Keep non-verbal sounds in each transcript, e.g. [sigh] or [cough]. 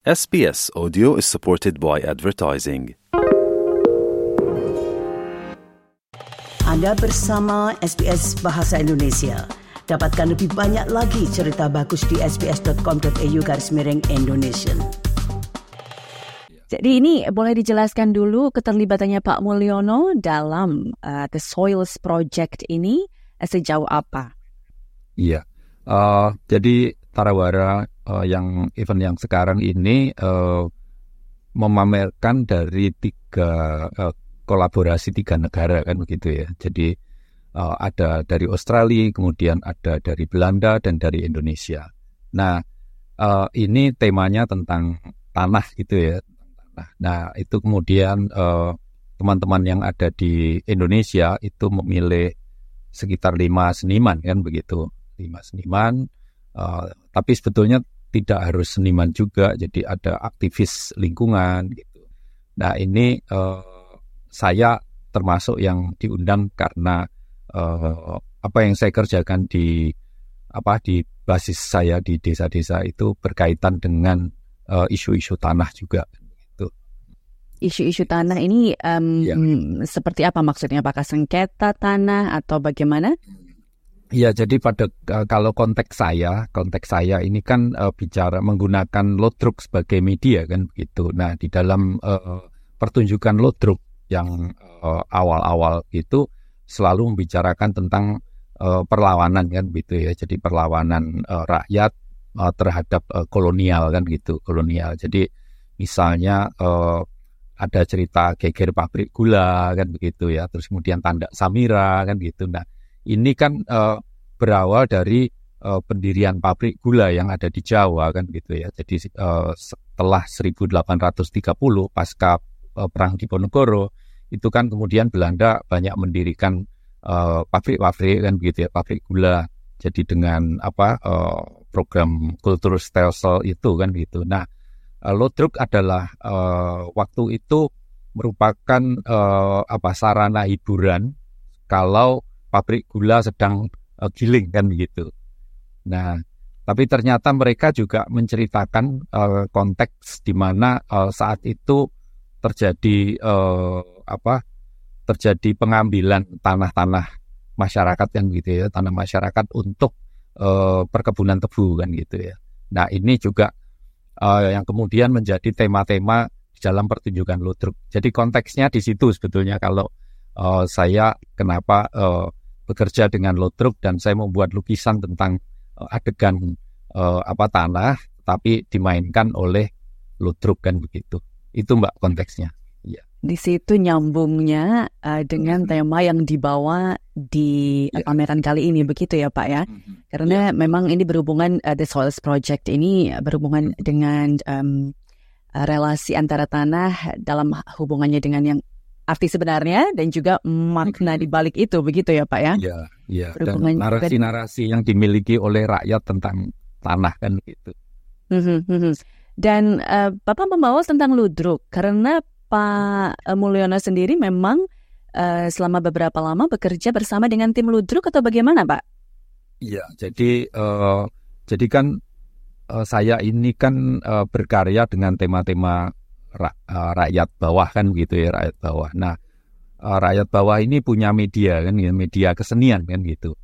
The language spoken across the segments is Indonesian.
SBS Audio is supported by advertising. Anda bersama SBS Bahasa Indonesia. Dapatkan lebih banyak lagi cerita bagus di sbs.com.au garis miring Indonesia. Jadi ini boleh dijelaskan dulu keterlibatannya Pak Mulyono dalam uh, The Soils Project ini uh, sejauh apa? Iya, uh, jadi Tarawara uh, yang event yang sekarang ini uh, memamerkan dari tiga uh, kolaborasi tiga negara kan begitu ya. Jadi uh, ada dari Australia, kemudian ada dari Belanda dan dari Indonesia. Nah uh, ini temanya tentang tanah gitu ya. Nah itu kemudian teman teman-teman yang ada di Indonesia itu memilih sekitar lima seniman kan begitu, lima seniman. Uh, tapi sebetulnya tidak harus seniman juga, jadi ada aktivis lingkungan gitu. Nah ini uh, saya termasuk yang diundang karena uh, apa yang saya kerjakan di apa di basis saya di desa-desa itu berkaitan dengan isu-isu uh, tanah juga. Gitu. Isu-isu tanah ini um, ya. seperti apa maksudnya? Apakah sengketa tanah atau bagaimana? Ya, jadi pada uh, kalau konteks saya, konteks saya ini kan uh, bicara menggunakan lodruk sebagai media kan begitu. Nah, di dalam uh, pertunjukan lodruk yang uh, awal-awal itu selalu membicarakan tentang uh, perlawanan kan begitu ya. Jadi perlawanan uh, rakyat uh, terhadap uh, kolonial kan gitu, kolonial. Jadi misalnya uh, ada cerita geger pabrik gula kan begitu ya. Terus kemudian tanda Samira kan gitu. Nah, ini kan uh, berawal dari uh, pendirian pabrik gula yang ada di Jawa kan gitu ya. Jadi uh, setelah 1830 pasca uh, perang Diponegoro itu kan kemudian Belanda banyak mendirikan pabrik-pabrik uh, kan begitu ya, pabrik gula. Jadi dengan apa uh, program kultur stelsel itu kan gitu. Nah, uh, Lodruk adalah uh, waktu itu merupakan uh, apa sarana hiburan kalau pabrik gula sedang uh, giling kan begitu. Nah, tapi ternyata mereka juga menceritakan uh, konteks di mana uh, saat itu terjadi uh, apa? terjadi pengambilan tanah-tanah masyarakat kan gitu ya, tanah masyarakat untuk uh, perkebunan tebu kan gitu ya. Nah, ini juga uh, yang kemudian menjadi tema-tema dalam pertunjukan ludruk. Jadi konteksnya di situ sebetulnya kalau uh, saya kenapa uh, bekerja dengan lotruk dan saya membuat lukisan tentang uh, adegan uh, apa tanah tapi dimainkan oleh lotruk kan begitu. Itu Mbak konteksnya. Ya. Di situ nyambungnya uh, dengan tema yang dibawa di ya. pameran kali ini begitu ya Pak ya. Mm-hmm. Karena ya. memang ini berhubungan uh, The Soils Project ini berhubungan mm-hmm. dengan um, relasi antara tanah dalam hubungannya dengan yang arti sebenarnya dan juga makna di balik itu begitu ya Pak ya? Iya, iya. Dan narasi-narasi yang dimiliki oleh rakyat tentang tanah kan gitu. Mhm, mhm. Dan uh, Bapak membawa tentang ludruk karena Pak Mulyono sendiri memang uh, selama beberapa lama bekerja bersama dengan tim ludruk atau bagaimana Pak? Iya, jadi uh, jadi kan uh, saya ini kan uh, berkarya dengan tema-tema uh, rakyat bawah kan gitu ya rakyat bawah. Nah uh, rakyat bawah ini punya media kan ya media kesenian kan gitu.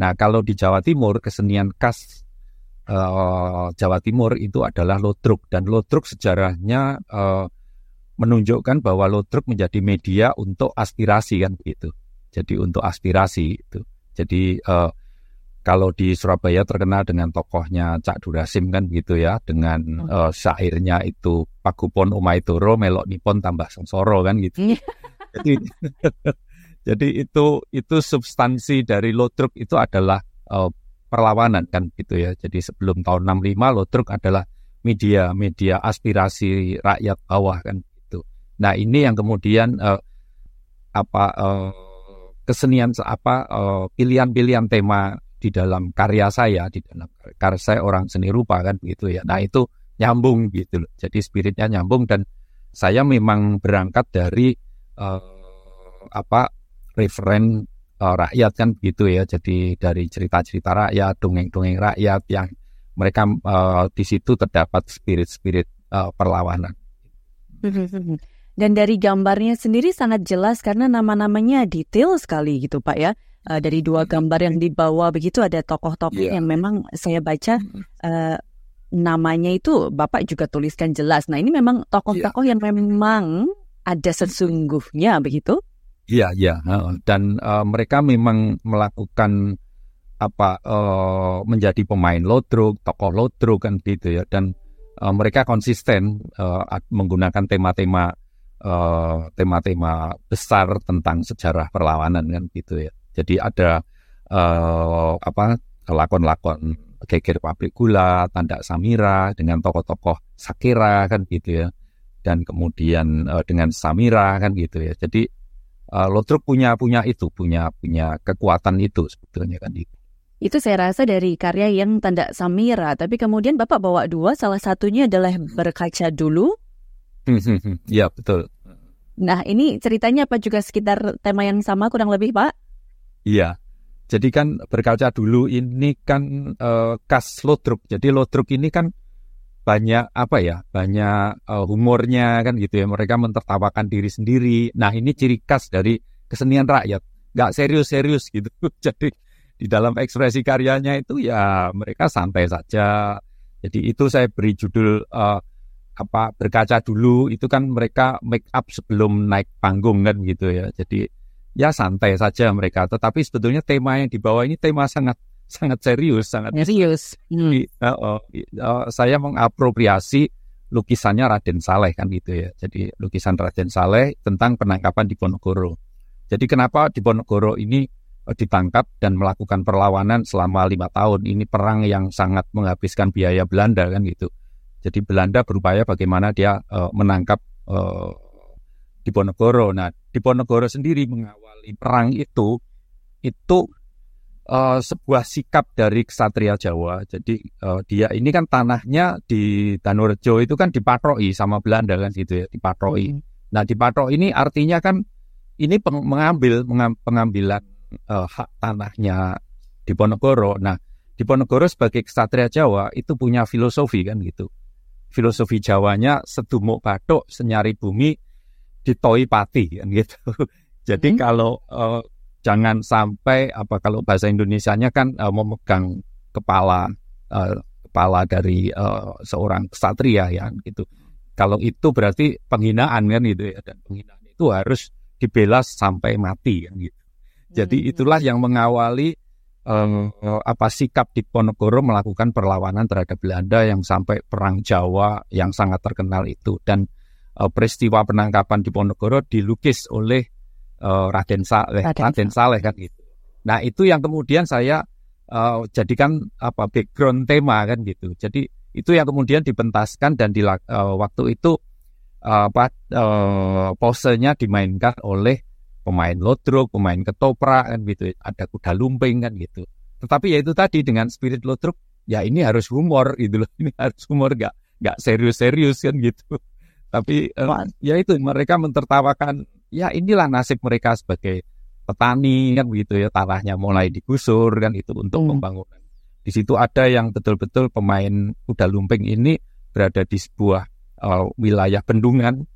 Nah kalau di Jawa Timur kesenian khas uh, Jawa Timur itu adalah lodruk dan lodruk sejarahnya uh, menunjukkan bahwa lodruk menjadi media untuk aspirasi kan gitu. Jadi untuk aspirasi itu. Jadi uh, kalau di Surabaya terkenal dengan tokohnya Cak Durasim kan gitu ya dengan hmm. uh, syairnya itu Pagupon Umaitoro melok nipon tambah sengsoro kan gitu. Iya. jadi [laughs] jadi itu itu substansi dari Lodruk itu adalah uh, perlawanan kan gitu ya. Jadi sebelum tahun 65 Lodruk adalah media media aspirasi rakyat bawah kan gitu. Nah, ini yang kemudian uh, apa uh, kesenian apa pilihan-pilihan tema di dalam karya saya, di dalam karya saya orang seni rupa kan begitu ya. Nah itu nyambung gitu loh. Jadi spiritnya nyambung dan saya memang berangkat dari uh, apa referen uh, rakyat kan begitu ya. Jadi dari cerita-cerita rakyat, dongeng-dongeng rakyat yang mereka uh, di situ terdapat spirit-spirit uh, perlawanan. Dan dari gambarnya sendiri sangat jelas karena nama-namanya detail sekali gitu Pak ya. Uh, dari dua gambar yang dibawa begitu ada tokoh-tokoh yeah. yang memang saya baca uh, namanya itu Bapak juga tuliskan jelas. Nah ini memang tokoh-tokoh yeah. yang memang ada sesungguhnya begitu? Iya, iya. Dan uh, mereka memang melakukan apa uh, menjadi pemain lodruk, tokoh lodruk kan gitu ya. Dan uh, mereka konsisten uh, menggunakan tema-tema uh, tema-tema besar tentang sejarah perlawanan kan gitu ya. Jadi ada uh, apa lakon-lakon geger pabrik gula, tanda Samira dengan tokoh-tokoh Sakira kan gitu ya. Dan kemudian uh, dengan Samira kan gitu ya. Jadi uh, Lotruk punya punya itu, punya punya kekuatan itu sebetulnya kan itu. Itu saya rasa dari karya yang tanda Samira, tapi kemudian Bapak bawa dua, salah satunya adalah berkaca dulu. Iya betul. Nah ini ceritanya apa juga sekitar tema yang sama kurang lebih Pak? Iya, jadi kan berkaca dulu ini kan uh, khas Lodruk. Jadi Lodruk ini kan banyak apa ya, banyak uh, humornya kan gitu ya. Mereka mentertawakan diri sendiri. Nah ini ciri khas dari kesenian rakyat. Gak serius-serius gitu. [laughs] Jadi di dalam ekspresi karyanya itu ya mereka santai saja. Jadi itu saya beri judul uh, apa berkaca dulu itu kan mereka make up sebelum naik panggung kan gitu ya. Jadi ya santai saja mereka. Tetapi sebetulnya tema yang dibawa ini tema sangat sangat serius, sangat serius. Hmm. Uh, uh, uh, saya mengapropriasi lukisannya Raden Saleh kan gitu ya. Jadi lukisan Raden Saleh tentang penangkapan di Ponorogo. Jadi kenapa di Ponorogo ini uh, ditangkap dan melakukan perlawanan selama lima tahun? Ini perang yang sangat menghabiskan biaya Belanda kan gitu. Jadi Belanda berupaya bagaimana dia uh, menangkap uh, di Ponorogo. Nah, di Ponorogo sendiri mengawali perang itu itu uh, sebuah sikap dari kesatria Jawa. Jadi uh, dia ini kan tanahnya di Danurejo itu kan dipatroi sama Belanda kan gitu ya, dipatroi. Hmm. Nah, dipatroi ini artinya kan ini peng mengambil pengambilan uh, hak tanahnya di Ponorogo. Nah, di Ponorogo sebagai kesatria Jawa itu punya filosofi kan gitu filosofi Jawanya sedumuk batuk senyari bumi ditoi pati kan gitu. [laughs] Jadi hmm. kalau uh, jangan sampai apa kalau bahasa Indonesianya kan uh, memegang kepala uh, kepala dari uh, seorang ksatria ya gitu. Kalau itu berarti penghinaan kan gitu ya dan penghinaan itu harus dibela sampai mati kan gitu. Jadi hmm. itulah yang mengawali uh, apa sikap Diponegoro melakukan perlawanan terhadap Belanda yang sampai perang Jawa yang sangat terkenal itu dan uh, peristiwa penangkapan Diponegoro dilukis oleh uh, Raden Saleh Raden, Raden Saleh kan itu. Nah itu yang kemudian saya uh, jadikan apa background tema kan gitu. Jadi itu yang kemudian dipentaskan dan di uh, waktu itu uh, apa uh, posenya dimainkan oleh pemain lodruk, pemain ketoprak kan gitu, ada kuda lumping kan gitu. Tetapi ya itu tadi dengan spirit lodruk, ya ini harus humor gitu loh, [laughs] ini harus humor gak gak serius-serius kan gitu. Tapi uh, ya itu mereka mentertawakan, ya inilah nasib mereka sebagai petani kan begitu ya tanahnya mulai digusur kan itu untuk hmm. pembangunan. Di situ ada yang betul-betul pemain kuda lumping ini berada di sebuah uh, wilayah bendungan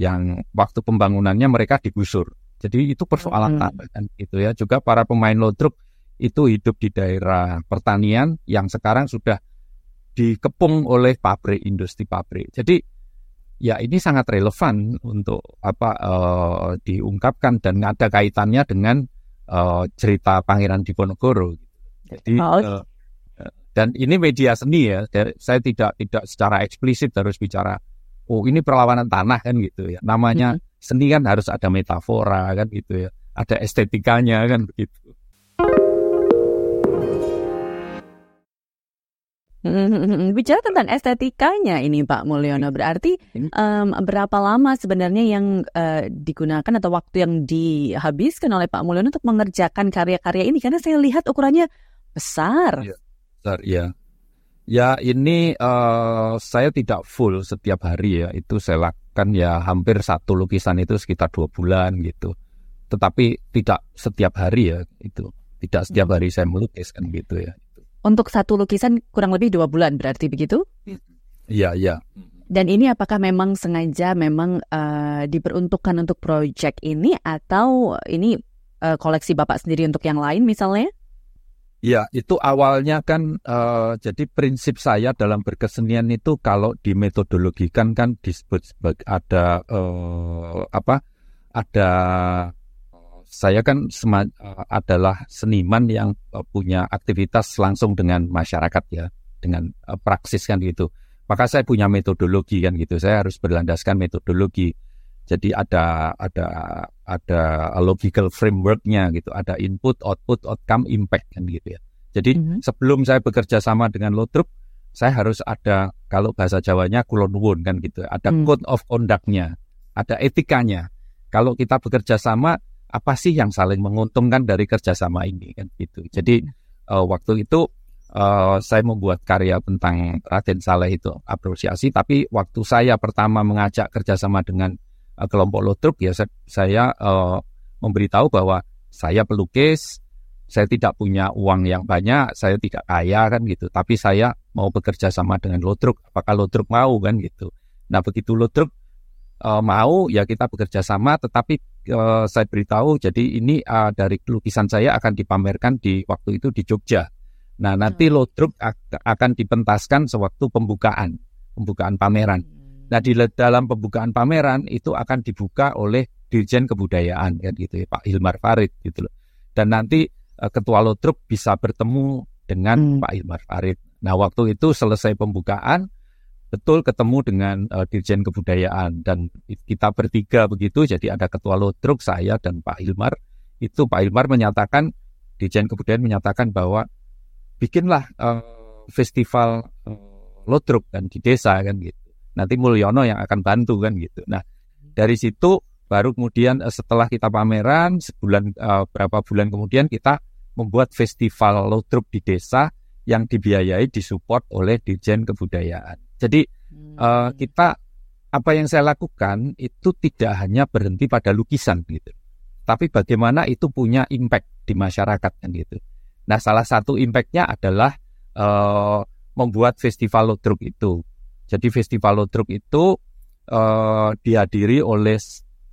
yang waktu pembangunannya mereka digusur. Jadi itu persoalan hmm. tanah kan gitu ya. Juga para pemain lodruk itu hidup di daerah pertanian yang sekarang sudah dikepung oleh pabrik industri pabrik. Jadi ya ini sangat relevan untuk apa uh, diungkapkan dan ada kaitannya dengan uh, cerita Pangeran Diponegoro. Jadi oh. uh, dan ini media seni ya. Saya tidak tidak secara eksplisit harus bicara oh ini perlawanan tanah kan gitu ya. Namanya hmm seni kan harus ada metafora kan gitu ya, ada estetikanya kan begitu. Bicara tentang estetikanya ini Pak Mulyono berarti um, berapa lama sebenarnya yang uh, digunakan atau waktu yang dihabiskan oleh Pak Mulyono untuk mengerjakan karya-karya ini karena saya lihat ukurannya besar. Ya, besar ya. Ya ini uh, saya tidak full setiap hari ya itu saya lakukan ya hampir satu lukisan itu sekitar dua bulan gitu. Tetapi tidak setiap hari ya itu tidak setiap hari saya melukis kan gitu ya. Untuk satu lukisan kurang lebih dua bulan berarti begitu? Iya iya. Dan ini apakah memang sengaja memang uh, diperuntukkan untuk proyek ini atau ini uh, koleksi Bapak sendiri untuk yang lain misalnya? Ya, itu awalnya kan uh, jadi prinsip saya dalam berkesenian itu kalau dimetodologikan kan disebut sebagai ada uh, apa? Ada saya kan sema, uh, adalah seniman yang uh, punya aktivitas langsung dengan masyarakat ya, dengan uh, praksis kan gitu. Maka saya punya metodologi kan gitu. Saya harus berlandaskan metodologi. Jadi ada ada ada logical frameworknya gitu, ada input, output, outcome, impact kan gitu ya. Jadi mm -hmm. sebelum saya bekerja sama dengan Lotrup, saya harus ada kalau bahasa Jawanya kulon wun kan gitu, ada mm. code of conduct-nya, ada etikanya. Kalau kita bekerja sama, apa sih yang saling menguntungkan dari kerjasama ini kan gitu. Jadi uh, waktu itu uh, saya membuat karya tentang Raden Saleh itu apresiasi, tapi waktu saya pertama mengajak kerjasama dengan uh, kelompok Lotrup ya saya, saya uh, memberitahu bahwa saya pelukis, saya tidak punya uang yang banyak, saya tidak kaya kan gitu, tapi saya mau bekerja sama dengan Lotrup, apakah Lotrup mau kan gitu. Nah begitu Lotrup uh, mau ya kita bekerja sama, tetapi uh, saya beritahu jadi ini uh, dari lukisan saya akan dipamerkan di waktu itu di Jogja. Nah nanti hmm. Lotrup akan dipentaskan sewaktu pembukaan, pembukaan pameran. Hmm. Nah di dalam pembukaan pameran itu akan dibuka oleh Dirjen Kebudayaan kan gitu ya Pak Hilmar Farid gitu loh. Dan nanti uh, Ketua Lotrup bisa bertemu dengan hmm. Pak Hilmar Farid. Nah waktu itu selesai pembukaan betul ketemu dengan uh, Dirjen Kebudayaan. Dan kita bertiga begitu jadi ada Ketua Lotrup saya dan Pak Hilmar. Itu Pak Hilmar menyatakan Dirjen Kebudayaan menyatakan bahwa bikinlah uh, festival uh, Lotrup kan di desa kan gitu. Nanti Mulyono yang akan bantu kan gitu. Nah dari situ baru kemudian eh, setelah kita pameran sebulan uh, berapa bulan kemudian kita membuat festival lotrup di desa yang dibiayai disupport oleh Dirjen Kebudayaan. Jadi hmm. uh, kita apa yang saya lakukan itu tidak hanya berhenti pada lukisan gitu, tapi bagaimana itu punya impact di masyarakat kan gitu. Nah salah satu impactnya adalah uh, membuat festival lotrup itu jadi festival Lodruk itu uh, dihadiri oleh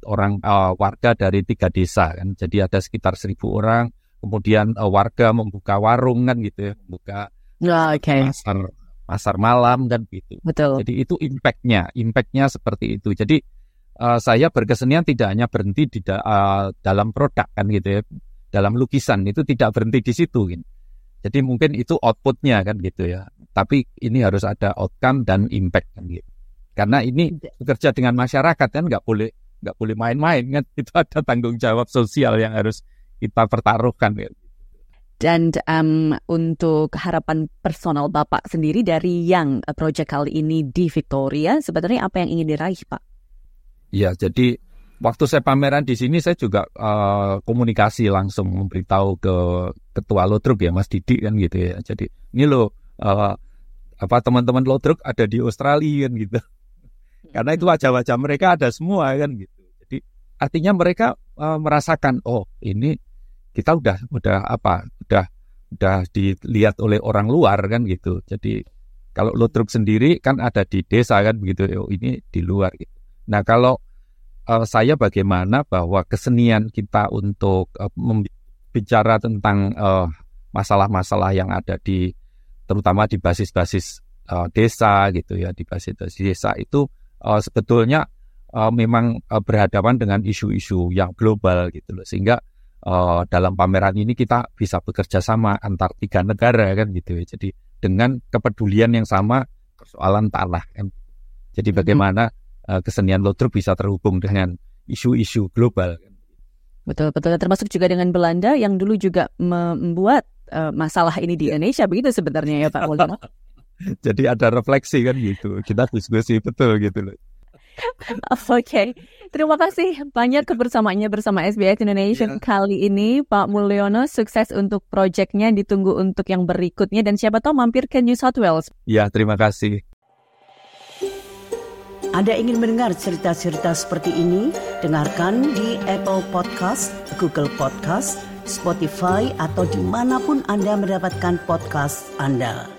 orang uh, warga dari tiga desa kan. Jadi ada sekitar seribu orang. Kemudian uh, warga membuka warung kan gitu ya, membuka oh, okay. pasar pasar malam dan gitu. Betul. Jadi itu impactnya, impactnya seperti itu. Jadi uh, saya berkesenian tidak hanya berhenti di da uh, dalam produk kan gitu ya, dalam lukisan itu tidak berhenti di situ kan. Jadi mungkin itu outputnya kan gitu ya. Tapi ini harus ada outcome dan impact kan gitu. Karena ini bekerja dengan masyarakat kan nggak boleh nggak boleh main-main kan. [laughs] Itu ada tanggung jawab sosial yang harus kita pertaruhkan. Ya. Dan um, untuk harapan personal Bapak sendiri dari yang uh, proyek kali ini di Victoria, sebenarnya apa yang ingin diraih Pak? Ya, jadi waktu saya pameran di sini saya juga uh, komunikasi langsung memberitahu ke ketua Lotruk ya Mas Didi kan gitu ya. Jadi ini lo uh, apa teman-teman Lotruk ada di Australia kan gitu. Karena itu wajah-wajah mereka ada semua kan gitu. Jadi artinya mereka uh, merasakan oh ini kita udah udah apa udah udah dilihat oleh orang luar kan gitu. Jadi kalau Lotruk sendiri kan ada di desa kan begitu. Oh ini di luar gitu. Nah kalau uh, saya bagaimana bahwa kesenian kita untuk uh, bicara tentang masalah-masalah uh, yang ada di terutama di basis-basis uh, desa gitu ya di basis desa itu uh, sebetulnya uh, memang uh, berhadapan dengan isu-isu yang global gitu loh sehingga uh, dalam pameran ini kita bisa bekerja sama antar tiga negara kan gitu ya jadi dengan kepedulian yang sama persoalan tanah kan jadi bagaimana uh, kesenian Lotrup bisa terhubung dengan isu-isu global. Betul, betul. Termasuk juga dengan Belanda yang dulu juga membuat uh, masalah ini di Indonesia, begitu sebenarnya ya Pak Mulyono? [laughs] Jadi ada refleksi kan gitu. Kita diskusi betul gitu loh. Oke, okay. terima kasih banyak kebersamaannya bersama SBS Indonesia yeah. kali ini Pak Mulyono. Sukses untuk proyeknya, ditunggu untuk yang berikutnya dan siapa tahu mampir ke New South Wales. Ya, terima kasih. Anda ingin mendengar cerita-cerita seperti ini? Dengarkan di Apple Podcast, Google Podcast, Spotify, atau di mana pun Anda mendapatkan podcast Anda.